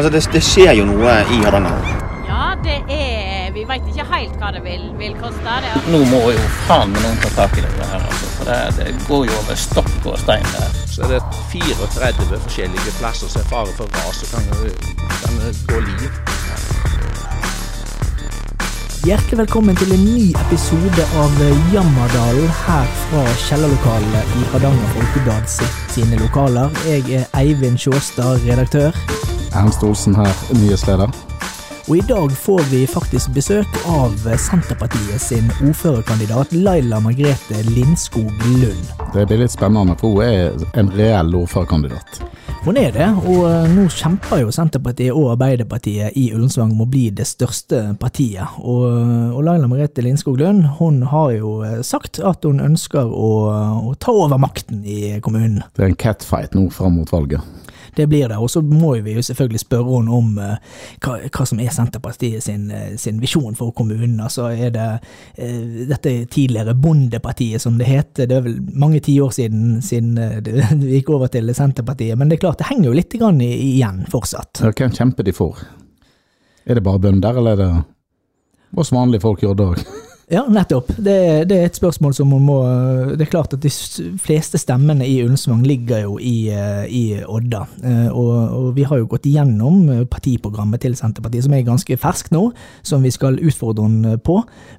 Altså, det, det skjer jo noe i Hardanger. Ja, det er Vi veit ikke helt hva det vil, vil koste. Det. Nå må jo faen meg noen ta tak i det her, altså. For det, det går jo over stokk og stein der. Så er det 34 forskjellige plasser som er fare for ras så kan, kan gå liv. Hjertelig velkommen til en ny episode av Jammerdalen her fra kjellerlokalene i Hardanger Folkeblad sine lokaler. Jeg er Eivind Sjåstad, redaktør. Ernst Olsen her, nyhetsleder. Og i dag får vi faktisk besøk av Senterpartiet sin ordførerkandidat Laila Margrethe Lindskog Lund. Det blir litt spennende, for hun er en reell ordførerkandidat. Hun er det, og eh, nå kjemper jo Senterpartiet og Arbeiderpartiet i Ullensvang om å bli det største partiet. Og, og Laila Margrethe Lindskog Lund hun har jo eh, sagt at hun ønsker å, å ta over makten i kommunen. Det er en catfight nå fram mot valget. Det blir det. Og så må vi jo selvfølgelig spørre henne om uh, hva, hva, som er Senterpartiet sin, sin, visjon for kommunen. Altså er det uh, dette tidligere Bondepartiet, som det het. Det er vel mange tiår siden, siden det, gikk over til Senterpartiet. Men det er klart, det henger jo litt igjen fortsatt. Hvem kjemper de for? Er det bare bønder, eller er det oss vanlige folk gjør det òg? Ja, nettopp. Det, det, er et spørsmål som man må Det er klart at de fleste stemmene i Ullensvang ligger jo i, eh, i Odda. Eh, og, og, vi har jo gått igjennom partiprogrammet til Senterpartiet, som er ganske ferskt nå, som vi skal utfordre henne på.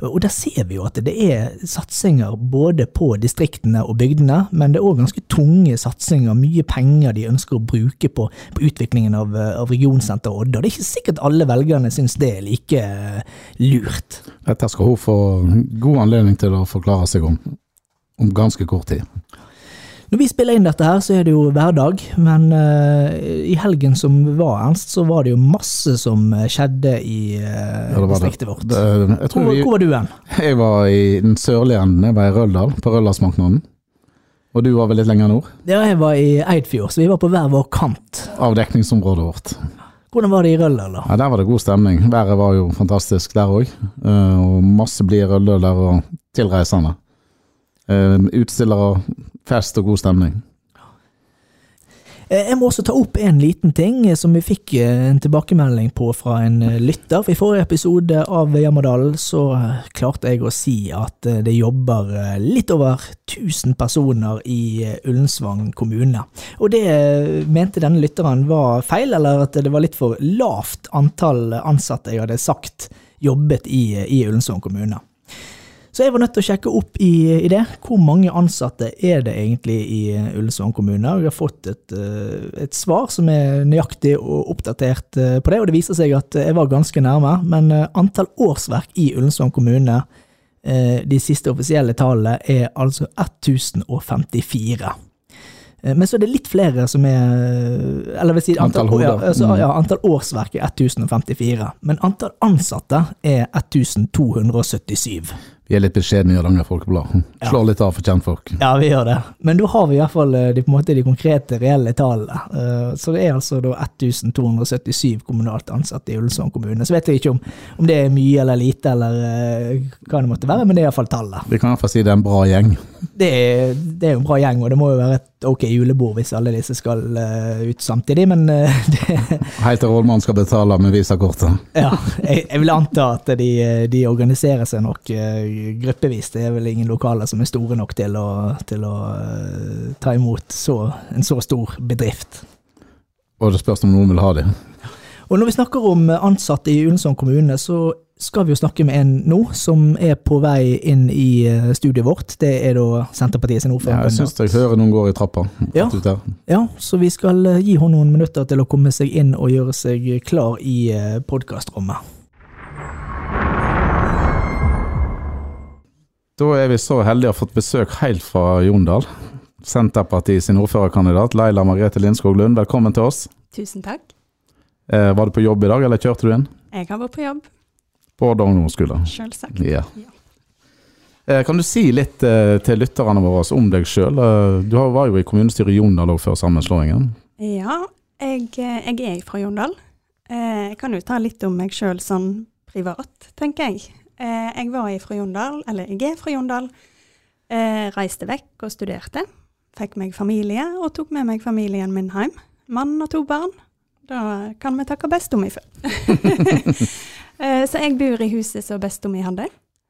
Og der ser vi jo at det er satsinger både på distriktene og bygdene, men det er òg ganske tunge satsinger, mye penger de ønsker å bruke på, på utviklingen av, av regionsenteret Odda. Det er ikke sikkert alle velgerne syns det er like lurt. Dette skal hun få god anledning til å forklare seg om, om ganske kort tid. Når vi spiller inn dette her, så er det jo hverdag, men uh, i helgen som var, Ernst, så var det jo masse som skjedde i uh, ja, distriktet vårt. Det, hvor, vi, hvor, var du hen? Jeg var i den sørlige enden, jeg var i Røldal, på Røldalsmarknaden. Og du var vel litt lenger nord? Ja, jeg var i Eidfjord, så vi var på hver vår kant. Av dekningsområdet vårt. Hvordan var det i Røldal, da? Ja, Der var det god stemning. Været var jo fantastisk der òg. Eh, og masse blide røldøler og tilreisende. Eh, utstillere, fest og god stemning. Eh, jeg må også ta opp en liten ting som vi fikk eh, en tilbakemelding på fra en eh, lytter. For I forrige episode av Jammerdalen så klarte jeg å si at det jobber litt over 1000 personer i Ullensvang kommune. Og det mente denne lytteren var feil, eller at det var litt for lavt antall ansatte jeg hadde sagt jobbet i, i Ullensvang kommune. Så jeg var nødt til å sjekke opp i, i det. Hvor mange ansatte er det egentlig i Ullensvang kommune? Jeg har fått et, eh, et, svar som er nøyaktig og oppdatert eh, på det, og det viser seg at jeg var ganske nærme. Men eh, antall årsverk i Ullensvang kommune, de siste offisielle tallene, er altså 1054. Men så er det litt flere som er Eller vil si antall, antall, ja, altså, mm. ja, antall årsverk er 1054. Men antall ansatte er 1277. Vi er litt beskjedne i Hardanger Folkeblad. Slår litt av for kjentfolk. Ja, vi gjør det. Men da har vi i hvert fall eh, de, måte, de konkrete, reelle tallene. Eh, så det er altså da 1277 kommunalt ansatte i Ullensvang kommune. Så vet jeg ikke om, om, det er mye eller lite, eller uh, hva det måtte være, men det er iallfall tallet. Vi kan iallfall si det er en bra gjeng. Det er, det er en bra gjeng, og det må jo være et ok julebord hvis alle disse skal uh, ut samtidig, men uh, det Helt til rådmannen skal betale med visakortet. ja, jeg, jeg, vil anta at de, de organiserer seg nok uh, gruppevis. Det er vel ingen lokaler som er store nok til å, til å uh, ta imot så, en så stor bedrift. Og det spørs om noen vil ha det. Og når vi snakker om ansatte i Ullensvang kommune, så skal vi jo snakke med en nå som er på vei inn i eh, studiet vårt. Det er da Senterpartiet sin ordfører. Ja, jeg syns jeg hører noen går i trappa. Ja, ja, så vi skal eh, gi henne noen minutter til å komme seg inn og gjøre seg klar i podkastrommet. Da er vi så heldige å ha fått besøk helt fra Jondal. Senterpartiet sin ordførerkandidat Laila Margrethe Lindskog Lund, velkommen til oss. Tusen takk. Eh, var du på jobb i dag, eller kjørte du inn? Jeg har vært på jobb. På Odda ungdomsskole? Selvsagt. Ja. ja. Eh, kan du si litt eh, til lytterne våre om deg sjøl? Eh, du var jo i kommunestyret i Jondal før sammenslåingen. Ja, jeg, eh, jeg er fra Jondal. Eh, jeg kan jo ta litt om meg sjøl sånn privat, tenker jeg. Eh, jeg var fra Jondal, eller jeg er fra Jondal. Eh, reiste vekk og studerte. Fikk meg familie, og tok med meg familien min hjem. Mann og to barn. Da kan vi takke bestemor for. Eh, så jeg bor i huset som bestemor hadde.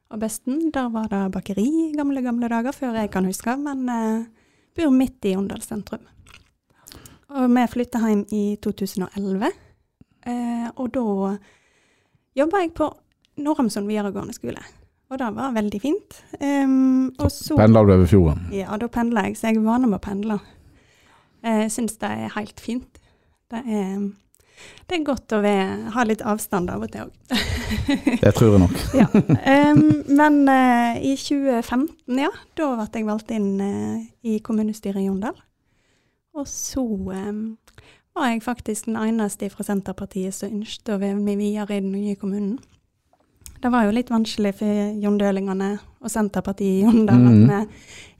Og besten, der var det bakeri i gamle, gamle dager, før jeg kan huske, men eh, bor midt i Jondal sentrum. Og vi flytta hjem i 2011, eh, og da jobba jeg på Nordhamsund videregående skole. Og det var veldig fint. Um, og så Pendler du over fjorden? Ja, da pendler jeg, så jeg er vant med å pendle. Jeg syns det er helt fint. Det er, det er godt å være, ha litt avstand av og til òg. Det tror jeg nok. ja. Um, men uh, i 2015, ja, da ble jeg valgt inn uh, i kommunestyret i Jondal. Og så um, var jeg faktisk den eneste fra Senterpartiet som ønsket å være med videre i den nye kommunen. Det var jo litt vanskelig for jondølingene og Senterpartiet i Jondal mm. at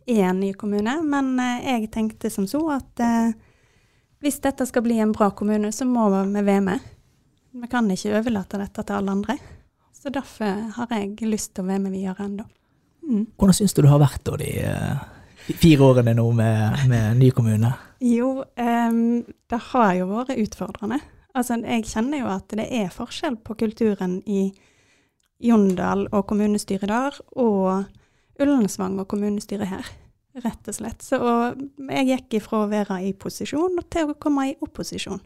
vi er en ny kommune, men eh, jeg tenkte som så at eh, hvis dette skal bli en bra kommune, så må vi være med. Vi kan ikke overlate dette til alle andre. Så derfor har jeg lyst til å være med videre ennå. Mm. Hvordan syns du det har vært da, de, eh, de fire årene nå med, med ny kommune? Jo, um, det har jo vært utfordrende. Altså, jeg kjenner jo at det er forskjell på kulturen i Jondal og kommunestyret der, og Ullensvang og kommunestyret her, rett og slett. Så og jeg gikk ifra å være i posisjon til å komme i opposisjon.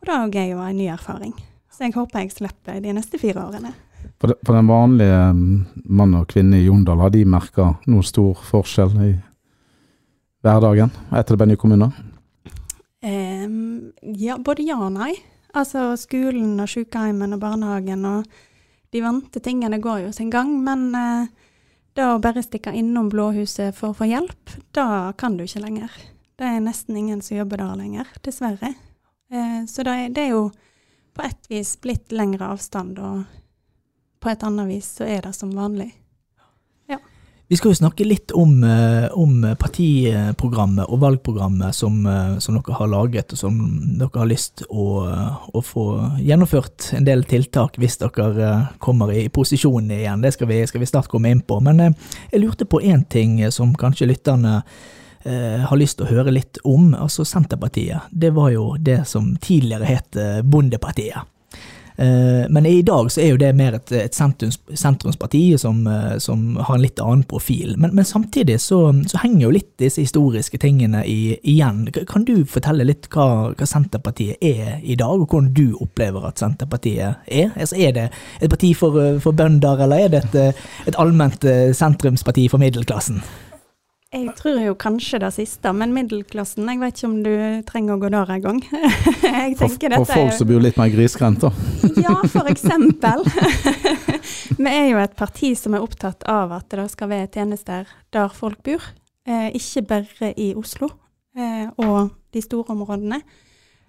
Og det er jo en ny erfaring. Så jeg håper jeg slipper de neste fire årene. For, de, for den vanlige mm, mann og kvinne i Jondal, har de merka noe stor forskjell i hverdagen etter det ble ny kommune? Um, ja, både ja og nei. Altså skolen og sykehjemmen og barnehagen og de vante tingene går jo sin gang, men eh, det å bare stikke innom Blåhuset for å få hjelp, da kan du ikke lenger. Det er nesten ingen som jobber der lenger, dessverre. Eh, så det er, det er jo på et vis blitt lengre avstand, og på et annet vis så er det som vanlig. Vi skal jo snakke litt om, eh, om partiprogrammet og valgprogrammet som, eh, som dere har laget, og som dere har lyst å, å få gjennomført en del tiltak hvis dere eh, kommer i posisjon igjen. Det skal vi, skal vi snart komme inn på. Men eh, jeg lurte på én ting som kanskje lytterne eh, har lyst til å høre litt om. Altså Senterpartiet. Det var jo det som tidligere het eh, Bondepartiet. Eh, Men i dag så er jo det mer et, et sentrums, sentrumsparti som, eh, som har en litt annen profil. Men, men samtidig så, så henger jo litt disse historiske tingene i, igjen. Kan du fortelle litt hva, hva Senterpartiet er i dag, og hvordan du opplever at Senterpartiet er? Altså Er det et parti for, for bønder, eller er det et, eh, et allment sentrumsparti for middelklassen? Jeg tror jo kanskje det siste, men middelklassen Jeg vet ikke om du trenger å gå der en gang. Jeg For, for folk som bor litt mer grisgrendt, da. Ja, for eksempel. Vi er jo et parti som er opptatt av at det skal være tjenester der folk bor. Eh, ikke bare i Oslo eh, og de store områdene.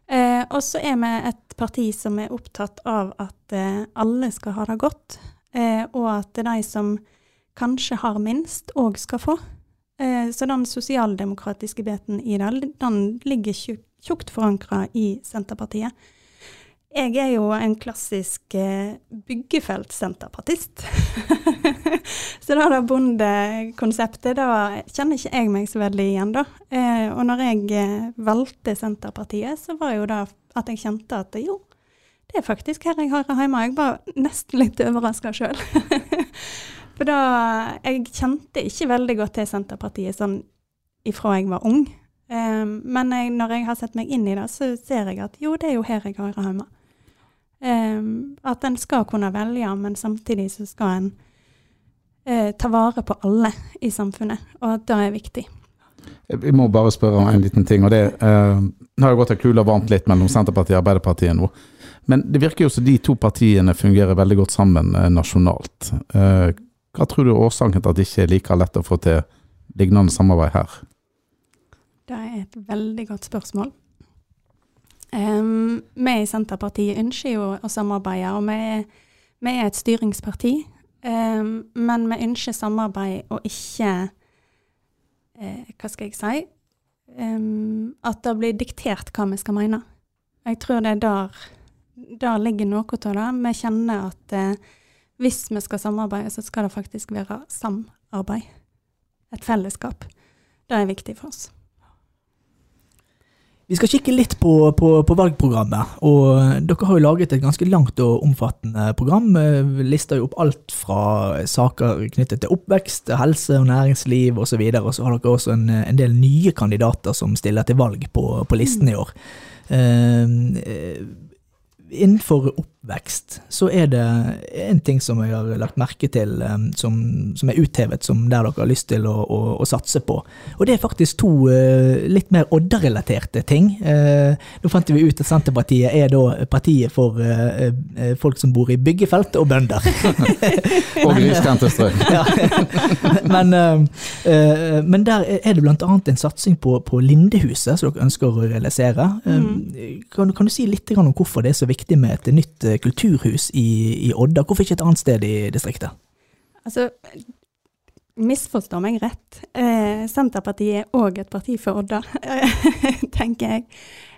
Eh, og så er vi et parti som er opptatt av at alle skal ha det godt, og at de som kanskje har minst, òg skal få. Eh, så den sosialdemokratiske biten i det, den ligger tjukt forankra i Senterpartiet. Jeg er jo en klassisk eh, byggefelt-senterpartist. så det der bondekonseptet, da kjenner ikke jeg meg så veldig igjen, da. Eh, og når jeg valgte Senterpartiet, så var jo det at jeg kjente at jo, det er faktisk her jeg hører hjemme. Jeg var nesten litt overraska sjøl. For da Jeg kjente ikke veldig godt til Senterpartiet sånn ifra jeg var ung. Eh, men jeg, når jeg har sett meg inn i det, så ser jeg at jo, det er jo her jeg hører hjemme. Eh, at en skal kunne velge, men samtidig så skal en eh, ta vare på alle i samfunnet, og at det er viktig. Vi må bare spørre om en liten ting. og det Nå har jo gått ei kule varmt litt mellom Senterpartiet og Arbeiderpartiet nå. Men det virker jo som de to partiene fungerer veldig godt sammen eh, nasjonalt. Eh, hva tror du er årsaken til at det ikke er like lett å få til lignende samarbeid her? Det er et veldig godt spørsmål. Um, vi i Senterpartiet ønsker jo å samarbeide, og vi er, vi er et styringsparti. Um, men vi ønsker samarbeid og ikke uh, Hva skal jeg si? Um, at det blir diktert hva vi skal mene. Jeg tror det er der, der ligger noe av det. Vi kjenner at eh, hvis vi skal samarbeide, så skal det faktisk være samarbeid. Et fellesskap. Det er viktig for oss. Vi skal kikke litt på, på, på, valgprogrammet. og Dere har jo laget et ganske langt og omfattende program. Vi lister jo opp alt fra saker knyttet til oppvekst, helse og næringsliv osv. Og, og så har dere også en, en, del nye kandidater som stiller til valg på, på listen i år. Uh, innenfor oppvekst så er det en ting som jeg har lagt merke til, som, som er uthevet, som der dere har lyst til å, å, å satse på. Og det er faktisk to uh, litt mer Odda-relaterte ting. Uh, nå fant vi ut at Senterpartiet er da partiet for uh, folk som bor i byggefelt og bønder. og grisgrendte strøk. ja. men, men, der er det blant annet en satsing på, på Lindehuset, som dere ønsker å realisere. Mm. Kan, kan, du si litt om hvorfor det er så viktig? med et nytt eh, kulturhus i, i Odda. Hvorfor ikke et annet sted i distriktet? Altså, misforstå meg rett. Eh, Senterpartiet er òg et parti for Odda, tenker jeg.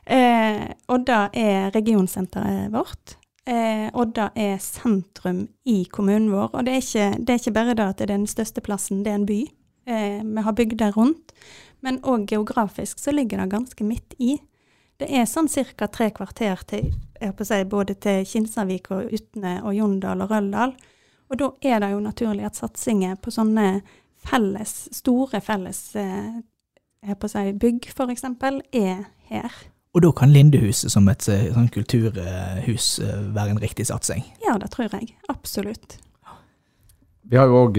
Eh, Odda er regionsenteret vårt. Eh, Odda er sentrum i kommunen vår. Og det er ikke, det er ikke bare det at det er den største plassen, det er en by. Eh, vi har bygder rundt. Men òg geografisk så ligger det ganske midt i. Det er sånn ca. tre kvarter til, si, både til Kinsarvik og Utne og Jondal og Røldal. Og da er det jo naturlig at satsinger på sånne felles, store felles eh, si, bygg, f.eks., er her. Og da kan Lindehuset som et eh, sånn kulturhus eh, være en riktig satsing? Ja, det tror jeg. Absolutt. Vi har jo òg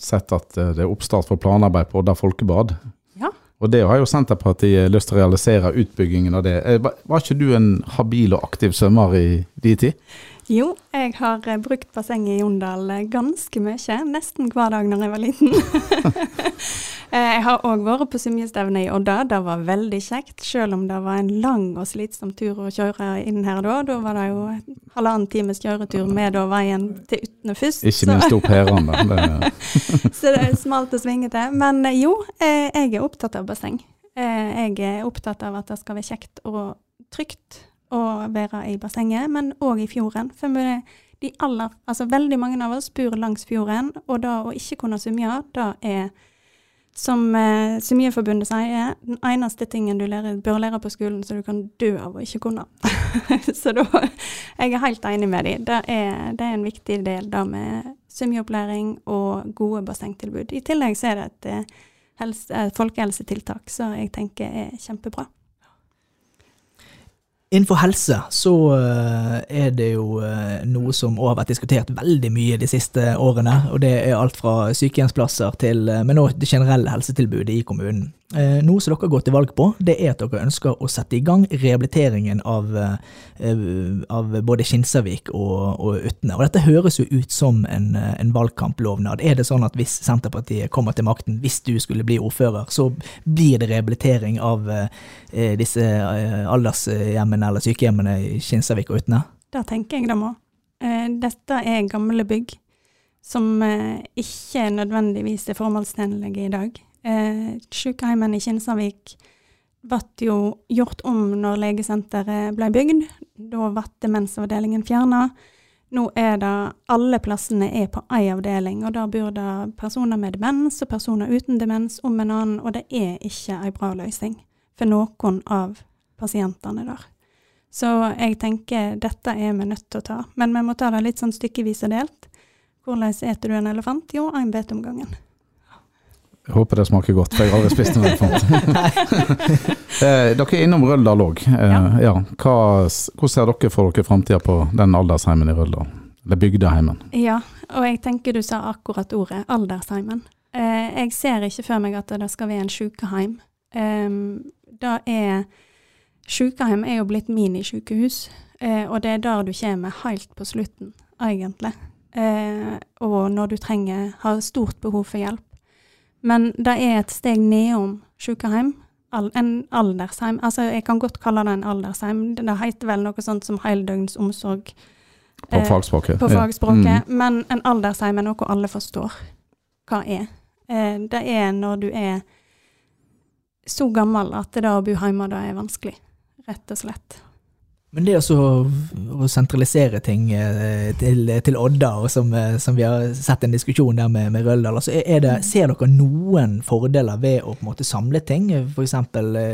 sett at det er oppstart for planarbeid på Odda folkebad. Og det har jo Senterpartiet lyst til å realisere, utbyggingen av det. Eh, var ikke du en habil og aktiv svømmer i din tid? Jo, jeg har eh, brukt bassenget i Jondal eh, ganske mye. Nesten hver dag når jeg var liten. jeg har òg vært på symjestevne i Odda. Det var veldig kjekt, selv om det var en lang og slitsom tur å kjøre inn her da. Da var det jo halvannen times kjøretur med da veien til Utne først. Ikke minst opp da. så det er smalt og svingete. Men jo, jeg er opptatt av basseng. Jeg er opptatt av at det skal være kjekt og trygt å være i bassenget, men òg i fjorden. For aller, altså veldig mange av oss bor langs fjorden, og da å ikke kunne svømme, det er som eh, Svømmeforbundet sier, den eneste tingen du lærer, bør lære på skolen så du kan dø av å ikke kunne. så da Jeg er helt enig med dem. Det det er en viktig del da med svømmeopplæring og gode bassengtilbud. I tillegg så er det et, eh, et folkehelsetiltak som jeg tenker er kjempebra. Innenfor helse så eh, er det jo eh, noe som òg har vært diskutert veldig mye de siste årene. Og det er alt fra sykehjemsplasser til eh, men også det generelle helsetilbudet i kommunen. Eh, noe som dere går til valg på, det er at dere ønsker å sette i gang rehabiliteringen av, eh, av både Kinsarvik og, og, Utne. Og dette høres jo ut som en, en, valgkamplovnad. Er det sånn at hvis Senterpartiet kommer til makten, hvis du skulle bli ordfører, så blir det rehabilitering av eh, disse aldershjemmene eller sykehjemmene i Kinsarvik og Utne? Det tenker jeg det må. Dette er gamle bygg som ikke nødvendigvis er formålstjenlige i dag. Eh, Sykehjemmet i Kinsarvik ble jo gjort om når legesenteret ble bygd. Da ble demensavdelingen fjerna. Nå er det alle plassene er på én avdeling, og da bor det personer med demens og personer uten demens om en annen, og det er ikke en bra løsning for noen av pasientene der. Så jeg tenker dette er vi nødt til å ta, men vi må ta det litt sånn stykkevis og delt. Hvordan eter du en elefant? Jo, én bit om gangen. Jeg håper det smaker godt, for jeg har aldri spist noe elefant. Eh, dere er innom Røldal òg. Ja. ja. hvordan ser dere for dere framtida på den aldersheimen i Røldal? Eller bygdeheimen? Ja, og jeg tenker du sa akkurat ordet, aldersheimen. Eh, jeg ser ikke for meg at det skal være en sykeheim. Det er Sykehjem er jo blitt minisykehus, og det er der du kommer helt på slutten, egentlig. Og når du trenger, har stort behov for hjelp. Men det er et steg nedom sykehjem. en aldersheim. Altså, jeg kan godt kalle det en aldersheim. Det heter vel noe sånt som heldøgns omsorg. På eh, fagspråket. På fagspråket. Mm. Men en aldersheim er noe alle forstår hva er. Eh, det er når du er så gammel at det å bo hjemme da er vanskelig. Rett og slett. Men det å sentralisere ting eh, til, til Odda, og som, eh, som vi har sett en diskusjon der med, med Røldal, altså er det, ser dere noen fordeler ved å på en måte samle ting, f.eks.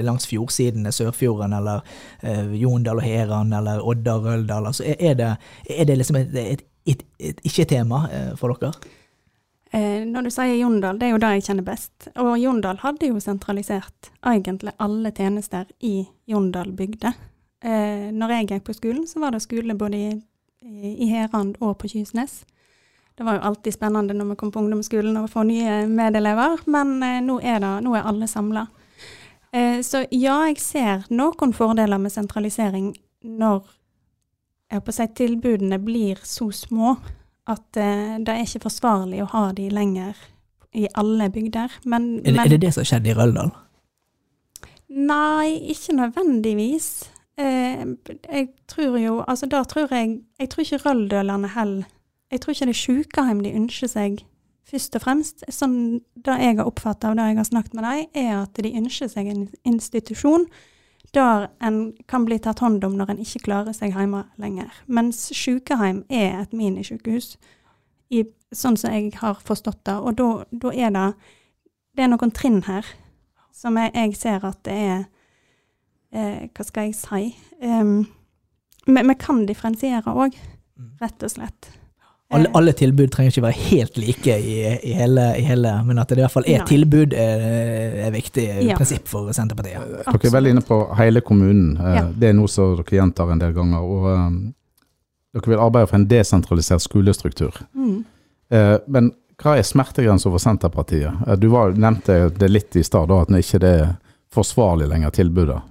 langs fjordsidene, Sørfjorden, eller eh, Jondal og Heran, eller Odda og Røldal? Altså er, er, det, er det liksom et, et, et, et ikke-tema eh, for dere? Eh, når du sier Jondal, det er jo det jeg kjenner best. Og Jondal hadde jo sentralisert egentlig alle tjenester i Jondal bygde. Eh, når jeg gikk på skolen, så var det skole både i, i Herand og på Kysnes. Det var jo alltid spennende når vi kom på ungdomsskolen og få nye medelever, men eh, nå, er det, nå er alle samla. Eh, så ja, jeg ser noen fordeler med sentralisering når jeg på å si, tilbudene blir så små at eh, det er ikke forsvarlig å ha de lenger i alle bygder. Men, Er det, men er det det som skjedde i Røldal? Nei, ikke nødvendigvis. Eh, jeg tror jo Altså, da tror jeg Jeg tror ikke røldølerne heller Jeg tror ikke det er sykehjem de ønsker seg først og fremst. Sånn det jeg har oppfatta av det jeg har snakket med dem, er at de ønsker seg en institusjon der en kan bli tatt hånd om når en ikke klarer seg hjemme lenger. Mens sykehjem er et minisjukehus, sånn som jeg har forstått det. Og da er det Det er noen trinn her som jeg, jeg ser at det er eh, Hva skal jeg si? Um, vi, vi kan differensiere òg, rett og slett. Alle, Eh, alle tilbud trenger ikke være helt like i, i, hele, i hele, men at det i hvert fall er Nei. tilbud, er, er viktig Ja. prinsipp for Senterpartiet. Dere er veldig inne på hele kommunen. Eh, Ja. Det er noe som dere gjentar en del ganger. Og um, dere vil arbeide for en desentralisert skolestruktur. Mm. Uh, Men hva er smertegrensa for Senterpartiet? Eh, Du var, nevnte det litt i stad, at det ikke er forsvarlig lenger, tilbudet.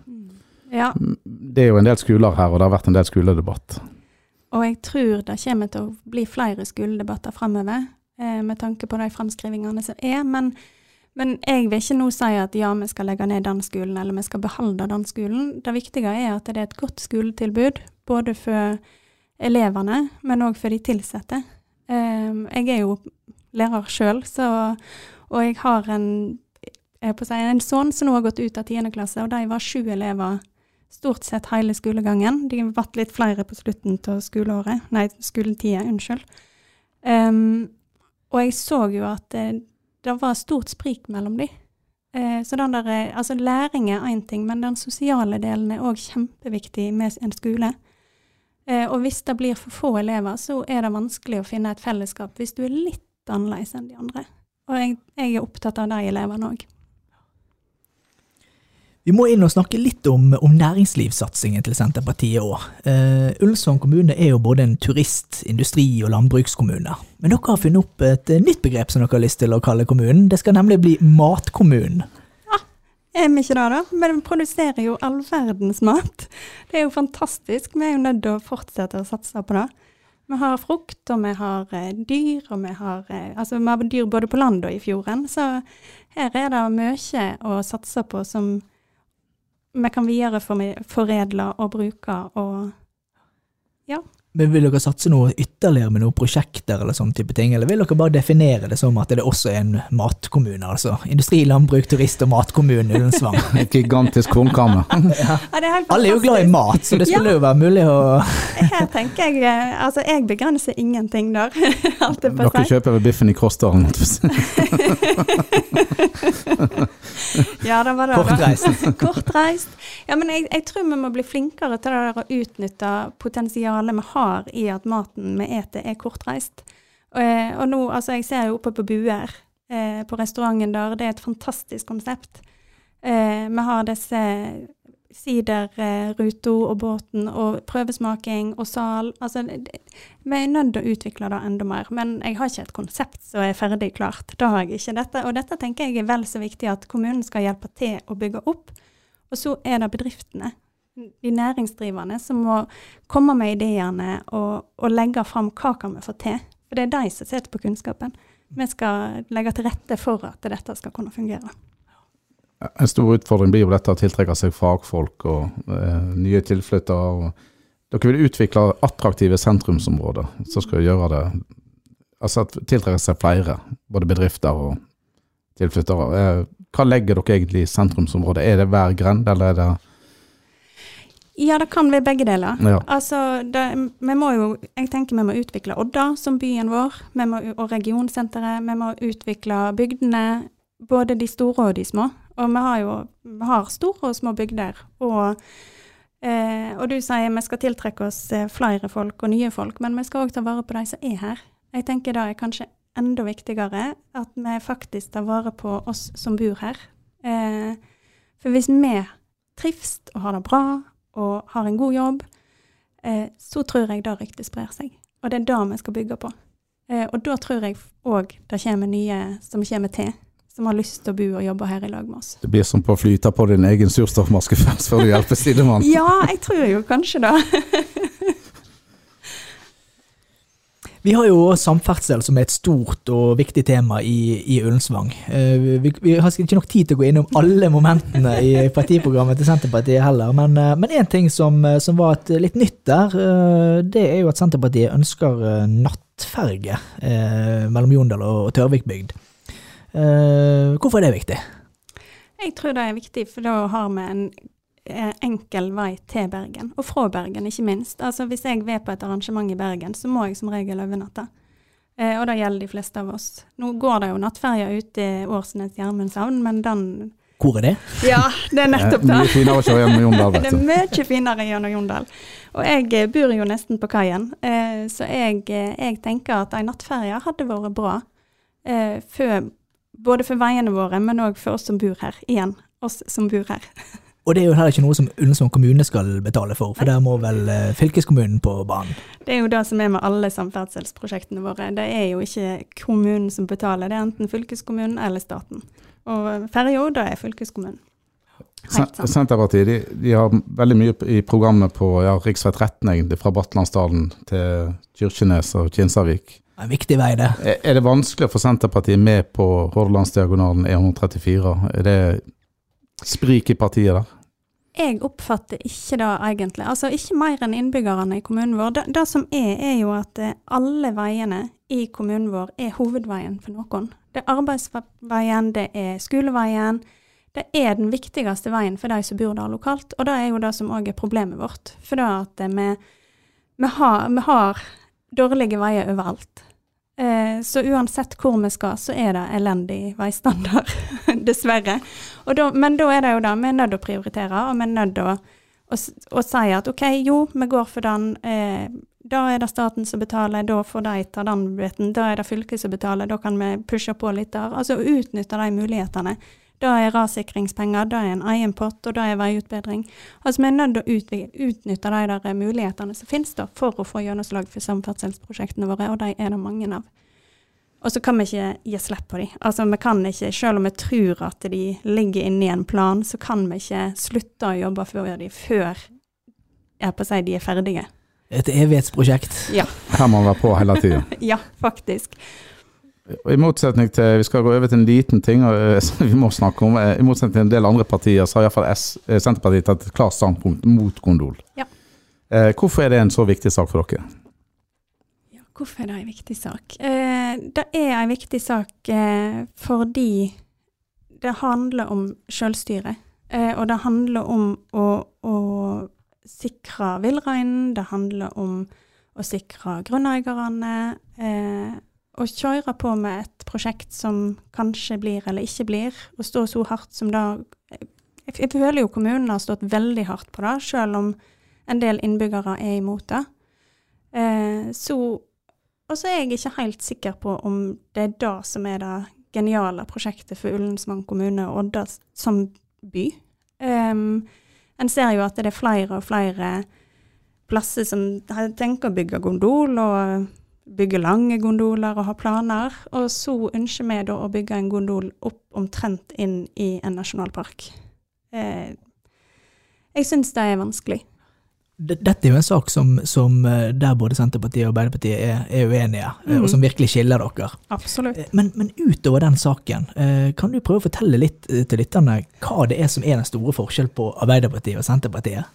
Ja, Det er jo en del skoler her, og det har vært en del skoledebatt. og jeg tror det kommer til å bli flere skoledebatter fremover, eh, med tanke på de framskrivingene som er. Men, men jeg vil ikke nå si at ja, vi skal legge ned den skolen, eller vi skal beholde den skolen. Det viktige er at det er et godt skoletilbud, både for elevene, men òg for de ansatte. Eh, jeg er jo lærer sjøl, og jeg har en, jeg på å si, en sønn som nå har gått ut av 10. klasse, og de var sju elever stort sett hele skolegangen. De har vært litt flere på slutten av skoleåret, nei, skoletida, unnskyld. Um, og jeg så jo at det, det var stort sprik mellom de. Uh, så den der, eh, altså læring er én ting, men den sosiale delen er òg kjempeviktig med en skole. Uh, og hvis det blir for få elever, så er det vanskelig å finne et fellesskap hvis du er litt annerledes enn de andre. Og jeg, jeg er opptatt av de elevene òg. Vi må inn og snakke litt om, om næringslivssatsingen til Senterpartiet òg. Uh, Ulsvang kommune er jo både en turist-, industri- og landbrukskommune. Men dere har funnet opp et eh, nytt begrep som dere har lyst til å kalle kommunen. Det skal nemlig bli matkommunen. Er vi ikke det, da? Men vi produserer jo all verdens mat. Det er jo fantastisk. Vi er jo nødt til å fortsette å satse på det. Vi har frukt, og vi har eh, dyr, og vi har, eh, altså, vi har dyr både på land og i fjorden. Så her er det mye å satse på som vi kan videreforedle og bruke. Og Men Vil dere satse noe ytterligere med noen prosjekter eller sånne type ting, eller vil dere bare definere det som at det også er en matkommune? altså Industri, landbruk, turist og matkommune Ullensvang. Et gigantisk kornkammer. ja, er Alle er jo glad i mat, så det skulle jo være mulig å Her tenker jeg eh, Altså, jeg begrenser ingenting der. Alt er på Dere seg. kjøper vel biffen i Krossdalen? Ja, det var det. Kortreist. Kortreist. Ja, men jeg, jeg tror vi må bli flinkere til det der å utnytte potensialet vi har i at maten vi eter er kortreist. Og, eh, og nå, altså jeg ser jo oppe på Buer, eh, på restauranten der, det er et fantastisk konsept. Eh, vi har disse siderruta og båten og prøvesmaking og sal. Altså, vi er nødt til å utvikle det enda mer. Men jeg har ikke et konsept som er ferdig klart. Det har jeg ikke. Dette, og dette tenker jeg er vel så viktig at kommunen skal hjelpe til å bygge opp. Og så er det bedriftene, de næringsdrivende, som må komme med ideene og, og legge fram hva kan vi få til. For det er de som sitter på kunnskapen. Vi skal legge til rette for at dette skal kunne fungere. En stor utfordring blir jo dette å tiltrekke seg fagfolk og eh, nye tilflyttere. Dere vil utvikle attraktive sentrumsområder som skal gjøre det Altså tiltrekke seg flere, både bedrifter og tilflyttere. Eh, hva legger dere egentlig i sentrumsområdet? Er det hver grend, eller er det Ja, det kan være begge deler. Ja. Altså, det, vi må jo, jeg tenker vi må utvikle Odda som byen vår, må, og regionsenteret. Vi må utvikle bygdene, både de store og de små. Og vi har jo vi har store og små bygder. Og, eh, og du sier vi skal tiltrekke oss eh, flere folk og nye folk, men vi skal òg ta vare på de som er her. Jeg tenker det er kanskje enda viktigere at vi faktisk tar vare på oss som bor her. Eh, for hvis vi trives og har det bra og har en god jobb, eh, så tror jeg det ryktet sprer seg. Og det er det vi skal bygge på. Eh, og da tror jeg òg det kommer nye som kommer til, som har lyst til å bo og jobbe her i lag med oss. Det blir som på å flyte på din egen surstoffmaske først, før du hjelper sidemann. Ja, jeg tror jo kanskje det. Vi har jo samferdsel som er et stort og viktig tema i, i Ullensvang. Eh, Vi, vi har ikke nok tid til å gå innom alle momentene i partiprogrammet til Senterpartiet heller, men eh, én ting som, eh, som var et litt nytt der, eh, det er jo at Senterpartiet ønsker eh, nattferge eh, mellom Jondal og Tørvikbygd. Eh, Hvorfor er det viktig? Jeg tror det er viktig, for da har vi en eh, enkel vei til Bergen, og fra Bergen ikke minst. Altså Hvis jeg vil på et arrangement i Bergen, så må jeg som regel overnatte. Eh, og det gjelder de fleste av oss. Nå går det jo nattferja ut i Årsnes Gjermundshavn, men den Hvor er det? Ja, det er nettopp det. Mye finere å kjøre gjennom Jondal, Det er mye finere gjennom Jondal. Og jeg eh, bor jo nesten på kaien, eh, så jeg, eh, jeg tenker at ei nattferje hadde vært bra. eh, for, både for veiene våre, men òg for oss som bor her. Igjen, oss som bor her. Og det er jo heller ikke noe som Ullensvang kommune skal betale for, for der må vel eh, fylkeskommunen på banen. Det er jo det som er med alle samferdselsprosjektene våre. Det er jo ikke kommunen som betaler, det er enten fylkeskommunen eller staten. Og ferja, det er fylkeskommunen. Senterpartiet de, de har veldig mye i programmet på ja, rv. 13, egentlig, fra Batlandsdalen til Kyrkjenes og Kinsarvik. En viktig vei, det. Er er det vanskelig å få Senterpartiet med på Hordalandsdiagonalen E134? Er det sprik i partiet der? Jeg oppfatter ikke det egentlig. Altså ikke mer enn innbyggerne i kommunen vår. Det, det som er, er jo at eh, alle veiene i kommunen vår er hovedveien for noen. Det er arbeidsveien, det er skoleveien. Det er den viktigste veien for de som bor der lokalt, og det er jo det som òg er problemet vårt. For det at eh, vi, vi, har, vi har dårlige veier overalt. Eh, så uansett hvor vi skal, så er det elendig veistandard, dessverre. Da, men da er det jo det, vi er nødt til å prioritere, og vi er nødt til å, å, å si at OK, jo, vi går for den. Eh, da er det staten som betaler, da får de ta den biten. Da er det fylket som betaler, da kan vi pushe på litt der. Altså utnytte de mulighetene. Da er rassikringspenger, da er en egen pott, og da er veiutbedring. Altså Vi er nødt til å utnytte de der mulighetene som finnes da, for å få gjennomslag for samferdselsprosjektene våre, og de er det mange av. Og så kan vi ikke gi slipp på dem. Altså vi kan ikke, Selv om vi tror at de ligger inne i en plan, så kan vi ikke slutte å jobbe for dem før jeg på å si, de er ferdige. Et evighetsprosjekt. Her må man være på hele tida. Ja, faktisk. I motsetning til Vi skal gå over til en liten ting eh, vi må snakke om. eh, I motsetning til en del andre partier, så har iallfall Senterpartiet tatt et klart standpunkt mot gondol. Ja. Eh, hvorfor er det en så viktig sak for dere? Ja, hvorfor er det en viktig sak? Eh, det er en viktig sak eh, fordi det handler om selvstyre. Eh, og det handler om å, å sikre villreinen, det handler om å sikre grunneierne. Eh, og kjøre på med et prosjekt som kanskje blir eller ikke blir, og stå så hardt som det Jeg, føler jo kommunen har stått veldig hardt på det, selv om en del innbyggere er imot det. Eh, så Og så er jeg ikke helt sikker på om det er det som er det geniale prosjektet for Ullensvang kommune og Odda som by. Um, en ser jo at det er flere og flere plasser som tenker å bygge gondol, og bygge lange gondoler og ha planer. Og så ønsker vi da å bygge en gondol opp omtrent inn i en nasjonalpark. Eh, jeg syns det er vanskelig. Dette er jo en sak som, som eh, der både Senterpartiet og Arbeiderpartiet er, er uenige, Mhm. og som virkelig skiller dere. Absolutt. Eh, Men, men utover den saken, kan du prøve å fortelle litt til lytterne hva det er som er den store forskjellen på Arbeiderpartiet og Senterpartiet?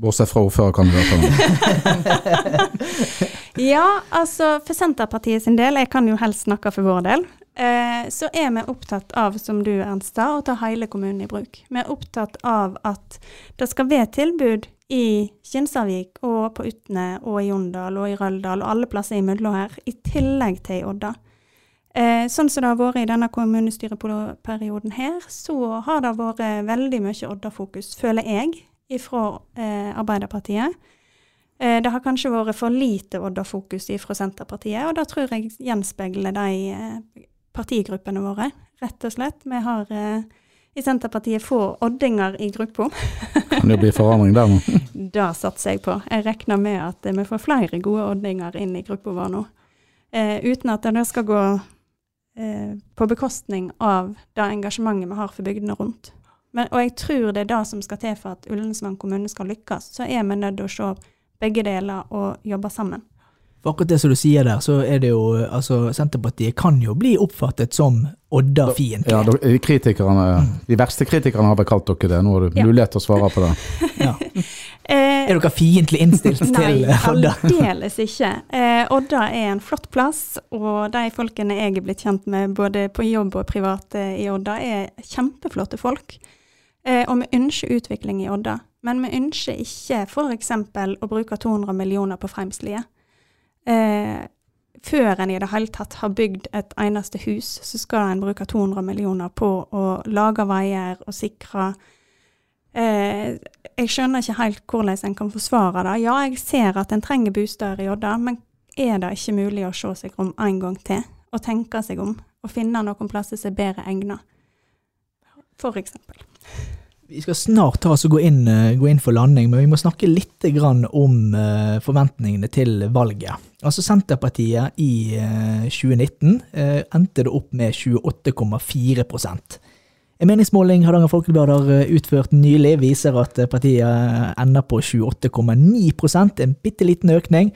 Bortsett fra ordførerkandidatene. Ja, altså for Senterpartiet sin del, jeg kan jo helst snakke for vår del, eh, så er vi opptatt av, som du Ernst sa, å ta hele kommunen i bruk. Vi er opptatt av at det skal være tilbud i Kinsarvik og på Utne og i Jondal og i Røldal og alle plasser imellom her, i tillegg til i Odda. Eh, sånn som det har vært i denne kommunestyreperioden her, så har det vært veldig mye Odda-fokus, føler jeg, fra eh, Arbeiderpartiet. Eh, det har kanskje vært for lite Odda-fokus fra Senterpartiet, og det tror jeg gjenspeiler de eh, partigruppene våre, rett og slett. Vi har eh, i Senterpartiet få oddinger i gruppa. Kan det bli forandring der nå? det satser jeg på. Jeg regner med at vi får flere gode oddinger inn i gruppa vår nå. Eh, uten at det skal gå eh, på bekostning av det engasjementet vi har for bygdene rundt. Men, og jeg tror det er det som skal til for at Ullensvang kommune skal lykkes. Så er vi nødt til å se begge deler og jobbe sammen. For akkurat det som du sier der, så er det jo altså Senterpartiet kan jo bli oppfattet som Odda-fiendtlig. Ja, de, kritikerne, de verste kritikerne har vel kalt dere det. Nå har du ja. mulighet til å svare på det. ja. er dere fiendtlig innstilt til Odda? Nei, aldeles ikke. Eh, Odda er en flott plass, og de folkene jeg er blitt kjent med både på jobb og privat eh, i Odda, er kjempeflotte folk. Eh, og vi ønsker utvikling i Odda. Men vi ønsker ikke f.eks. å bruke 200 millioner på Freimslie eh, før en i det hele tatt har bygd et eneste hus, så skal en bruke 200 millioner på å lage veier og sikre eh, Jeg skjønner ikke helt hvordan en kan forsvare det. Ja, jeg ser at en trenger bosteder i Odda, men er det ikke mulig å se seg om en gang til? Og tenke seg om, og finne noen plasser som er bedre egnet? For eksempel. Vi skal snart ta oss og gå inn, eh, gå inn, for landing, men vi må snakke litt om eh, forventningene til valget. Altså Senterpartiet i 2019 eh, endte det opp med 28,4% En meningsmåling Hardanger Folkeblad har utført nylig, viser at partiet ender på 28,9% en bitte liten økning,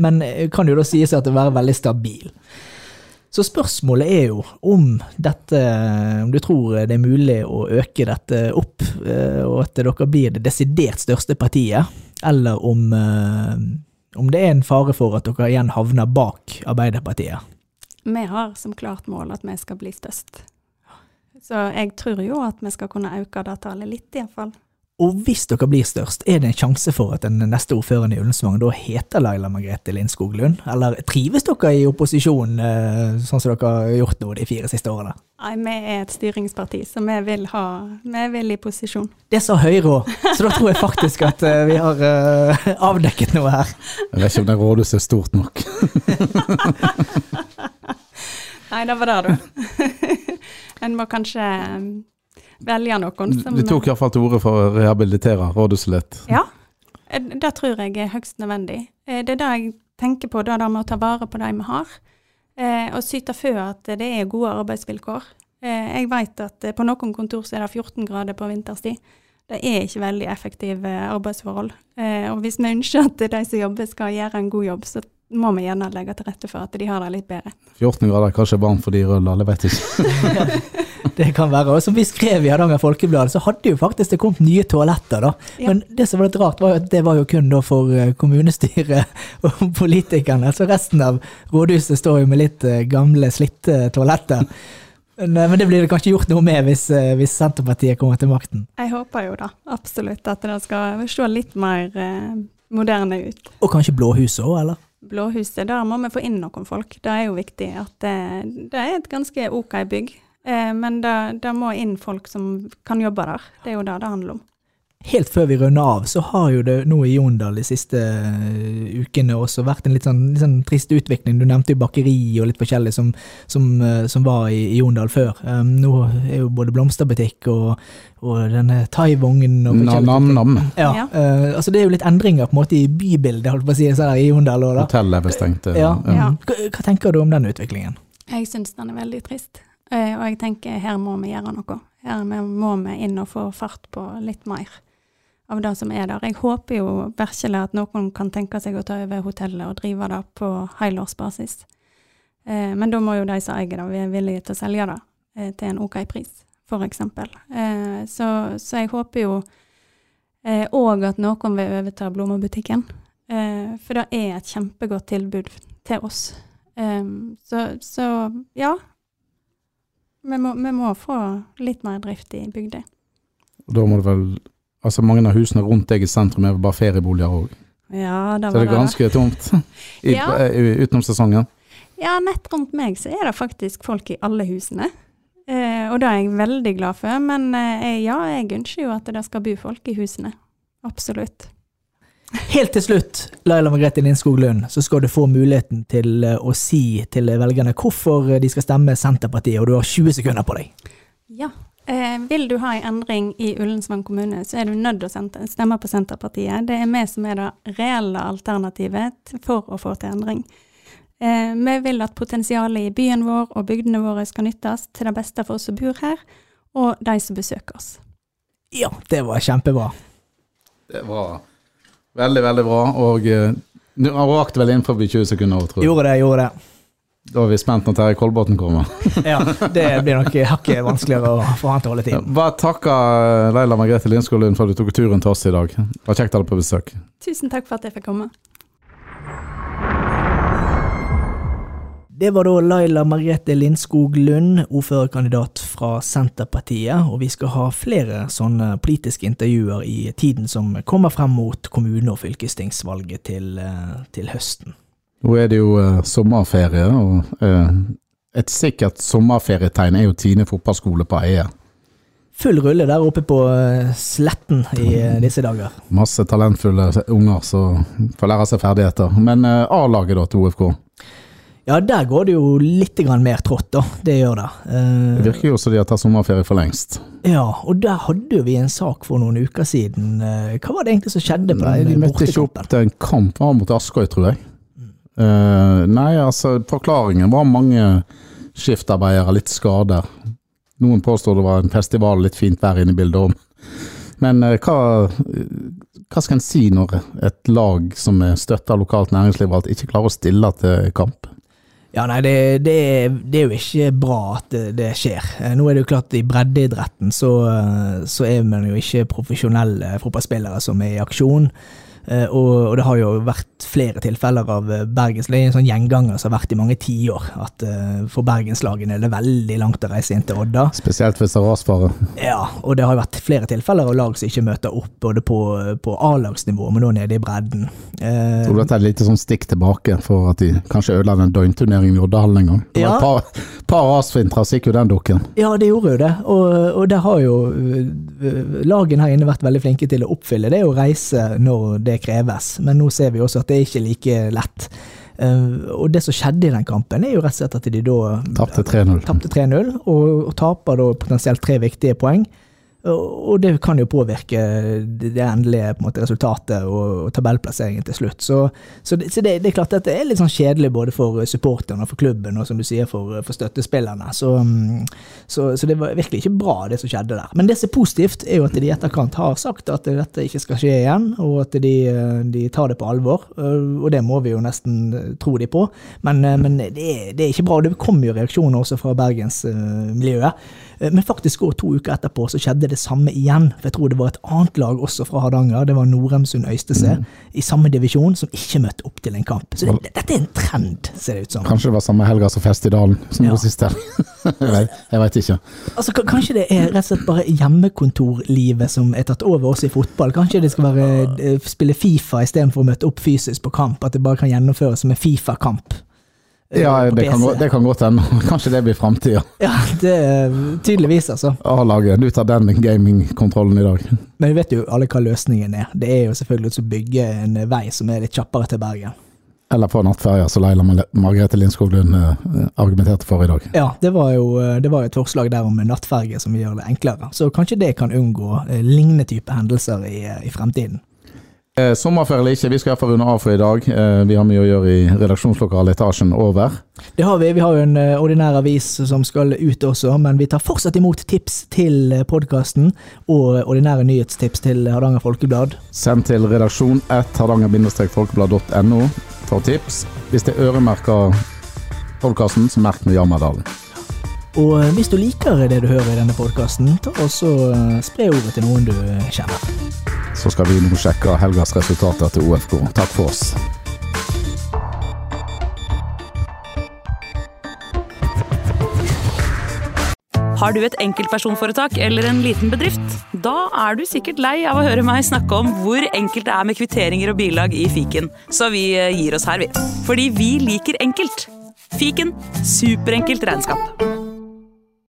men kan jo da sies at det er veldig stabil. Så spørsmålet er jo om dette Om du tror det er mulig å øke dette opp, eh, og at dere blir det desidert største partiet, eller om, eh, om det er en fare for at dere igjen havner bak Arbeiderpartiet? Vi har som klart mål at vi skal bli størst. Så jeg tror jo at vi skal kunne øke det tallet litt, iallfall. Og hvis dere blir størst, er det en sjanse for at den neste ordføreren i Ullensvang da heter Laila Margrethe Lindskog Lund? Eller trives dere i opposisjon, eh, sånn som dere har gjort nå de fire siste årene? Nei, vi er et styringsparti, så vi vil, ha, vi vil i posisjon. Det sa Høyre òg, så da tror jeg faktisk at eh, vi har uh, avdekket noe her. Jeg vet ikke om det rådhuset er stort nok. Nei, det var det, du. en må kanskje velge noen som Du tok iallfall til orde for å rehabilitere rådhuset litt? Ja, eh, det tror jeg er høyst nødvendig. Eh, det er det jeg tenker på, det med å ta vare på de vi har. Eh, og syte for at det er gode arbeidsvilkår. Jeg vet at på noen kontor så er det 14 grader på vinterstid. Det er ikke veldig effektive arbeidsforhold. Og hvis vi ønsker at de som jobber skal gjøre en god jobb, så må vi gjerne legge til rette for at de har det litt bedre. 14 grader, er kanskje varmt for de røde, alle vet ikke. det kan være. Og som vi skrev i Hardanger Folkeblad, så hadde jo faktisk det kommet nye toaletter, da. Ja. Men det som var litt rart, var at det var jo kun da for eh, kommunestyret og politikerne. Så resten av rådhuset står jo med litt eh, gamle, slitte toaletter. Men, eh, men, det blir det kanskje gjort noe med hvis, hvis, Senterpartiet kommer til makten? Jeg håper jo da, absolutt, at det skal se litt mer moderne ut. Og kanskje Blåhuset òg, eller? Blåhuset, der må vi få inn noen folk. Det er jo viktig at det, det er et ganske ok bygg. Eh, men det, det, må inn folk som kan jobbe der. Det er jo det det handler om. Helt før vi runder av, så har jo det nå i Jondal de siste uh, ukene også vært en litt sånn, litt sånn, trist utvikling. Du nevnte jo bakeri og litt forskjellig som, som, uh, som var i, i Jondal før. Um, nå er jo både blomsterbutikk og, og denne thaivognen og Nam-nam. Ja, ja. Uh, altså det er jo litt endringer på en måte i bybildet holdt på å si, så der, i Jondal. Hotellet er bestengt. Ja. ja. Hva, hva tenker du om den utviklingen? Jeg syns den er veldig trist. Og jeg tenker her må vi gjøre noe. Her må vi inn og få fart på litt mer av det som er der. Jeg håper jo virkelig at noen kan tenke seg å ta over hotellet og drive det på helårsbasis. Eh, men da må jo de som eier det, være villige til å selge det eh, til en OK pris, f.eks. Eh, så, så jeg håper jo òg eh, at noen vil overta Blomabutikken. Eh, for det er et kjempegodt tilbud til oss. Eh, så, så ja, Vi må, vi må få litt mer drift i bygda. Da må det vel Altså, mange av husene rundt deg i sentrum er bare ferieboliger òg. Ja, Så var det er ganske tomt i, Ja. eh, utenom sesongen. Ja, nett rundt meg så er det faktisk folk i alle husene. Eh, og det er jeg veldig glad for. Men eh, ja, jeg ønsker jo at det skal bo folk i husene. Absolutt. Helt til slutt, Laila Margrethe Lindskog Lund, så skal du få muligheten til eh, å si til velgerne hvorfor de skal stemme Senterpartiet, og du har 20 sekunder på deg. Ja. Eh, vil du ha en endring i Ullensvang kommune, så er du nødt til å stemme på Senterpartiet. Det er vi som er det reelle alternativet for å få til endring. Eh, vi vil at potensialet i byen vår og bygdene våre skal nyttes til det beste for oss som bor her, og de som besøker oss. Ja, det var kjempebra. Det var veldig, veldig bra. Og eh, du rakk vel inn forbi 20 sekunder, tror jeg. Gjorde det, gjorde det. Da er vi spent når Terje Kolbotn kommer. Ja, det blir nok hakket vanskeligere å få han til å holde tiden. Bare takker Leila Margrethe Lindskog Lund for at du tok turen til oss i dag. Det var kjekt å ha deg på besøk. Tusen takk for at jeg fikk komme. Det var da Laila Margrethe Lindskog Lund, ordførerkandidat fra Senterpartiet, og vi skal ha flere sånne politiske intervjuer i tiden som kommer frem mot kommune- og fylkestingsvalget til, eh, til høsten. Nå er det jo uh, sommerferie, og uh, et sikkert sommerferietegn er jo Tine fotballskole på Eie. Full rulle der oppe på eh, Sletten i eh, disse dager. Masse talentfulle unger som får lære seg ferdigheter. Men A-laget da til OFK? Ja, der går det jo litt mer trått, da. Det gjør det. Det virker jo som de har tatt sommerferie for lengst. Ja, og der hadde vi en sak for noen uker siden. Hva var det egentlig som skjedde på Nei, den de møtte ikke opp til en kamp, mot Askøy, tror jeg. Eh, nei, altså, forklaringen var mange skiftarbeidere, litt skader. Noen påstår det var en festival, litt fint vær inne i bildet òg. Men eh, hva, hva skal en si når et lag som er støtta av lokalt næringsliv, alt, ikke klarer å stille til kamp? Ja, nei, det, det, det er jo ikke bra at det, det skjer. Eh, Nå er det jo klart i breddeidretten så, så er man jo ikke profesjonelle fotballspillere som er i aksjon. Eh, Og, og det har jo vært flere tilfeller av eh, Bergens Det er en sånn gjenganger som har vært i mange tiår. At eh, for bergenslagene er det veldig langt å reise inn til Odda. Spesielt hvis det er rasfare. Ja, og det har jo vært flere tilfeller av lag som ikke møter opp, både på, på A-lagsnivå, men nå nede i bredden. Eh, Tror du dette er et lite sånn stikk tilbake for at de kanskje ødela den døgnturneringen i Oddahallen en gang? Det var Ja. et par, par rasfintere så gikk jo den dukken. Ja, det gjorde jo det. Og, og det har jo lagene her inne vært veldig flinke til å oppfylle det å reise når det kreves. Men nå ser vi også at det er ikke like lett. Uh, og det som skjedde i den kampen, er jo rett og slett at de da Tapte 3-0. tapte 3-0, og, og taper da potensielt tre viktige poeng. Og det kan jo påvirke det endelige på en måte, resultatet og, tabellplasseringen til slutt. Så, så, det, så det, det er klart at det er litt sånn kjedelig både for supporterne og for klubben, og som du sier, for, for støttespillerne. Mm, så, så det var virkelig ikke bra, det som skjedde der. Men det som er positivt, er jo at de i etterkant har sagt at dette ikke skal skje igjen, og at de, de tar det på alvor. Og det må vi jo nesten tro de på. Men, men det, det er ikke bra. Det kommer jo reaksjoner også fra bergensmiljøet. Eh, Men faktisk går to uker etterpå så skjedde det samme igjen. For jeg tror det var et annet lag også fra Hardanger, det var Norheimsund Øystese, i samme divisjon, som ikke møtte opp til en kamp. Så det, dette er en trend, ser det ut som. Kanskje det var samme helga som Fest i dalen, som Ja. var sist her. jeg vet- veit ikke. Altså, Kanskje det er rett og slett bare hjemmekontorlivet som er tatt over oss i fotball. Kanskje det skal være eh, spille Fifa istedenfor å møte opp fysisk på kamp. At det bare kan gjennomføres som en Fifa-kamp. Eh, Ja, det kan, gå- det kan godt hende. Kanskje det blir framtida. Ja, det tydeligvis, altså. A-laget, du tar den gamingkontrollen i dag. Men vi vet jo alle hva løsningen er. Det er jo selvfølgelig å bygge en vei som er litt kjappere til Bergen. Eller på nattferja, som Leila Margrethe Lindskog Lund eh, argumenterte for i dag. Ja, det var jo det var et forslag der om nattferge som vil gjøre det enklere. Så kanskje det kan unngå eh, lignende type hendelser i, i fremtiden. Eh, sommerferie ikke, vi skal iallfall runde av for i dag. Eh, vi har mye å gjøre i redaksjonslokalet etasjen over. Det har vi. Vi har jo en eh, ordinær avis som skal ut også, men vi tar fortsatt imot tips til podkasten og ordinære nyhetstips til Hardanger Folkeblad. Send til redaksjon 1 hardanger-folkeblad.no for tips. Hvis det øremerker podkasten, så merk med Jammerdalen. Og eh, hvis du liker det du hører i denne podkasten, ta eh, spre ordet til noen du kjenner. Så skal vi nå sjekke helgas resultater til OFK. Takk for oss. Har du et enkeltpersonforetak eller en liten bedrift? Da er du sikkert lei av å høre meg snakke om hvor enkelt det er med kvitteringer og bilag i fiken, så vi eh, gir oss her, vi. Fordi vi liker enkelt. Fiken superenkelt regnskap.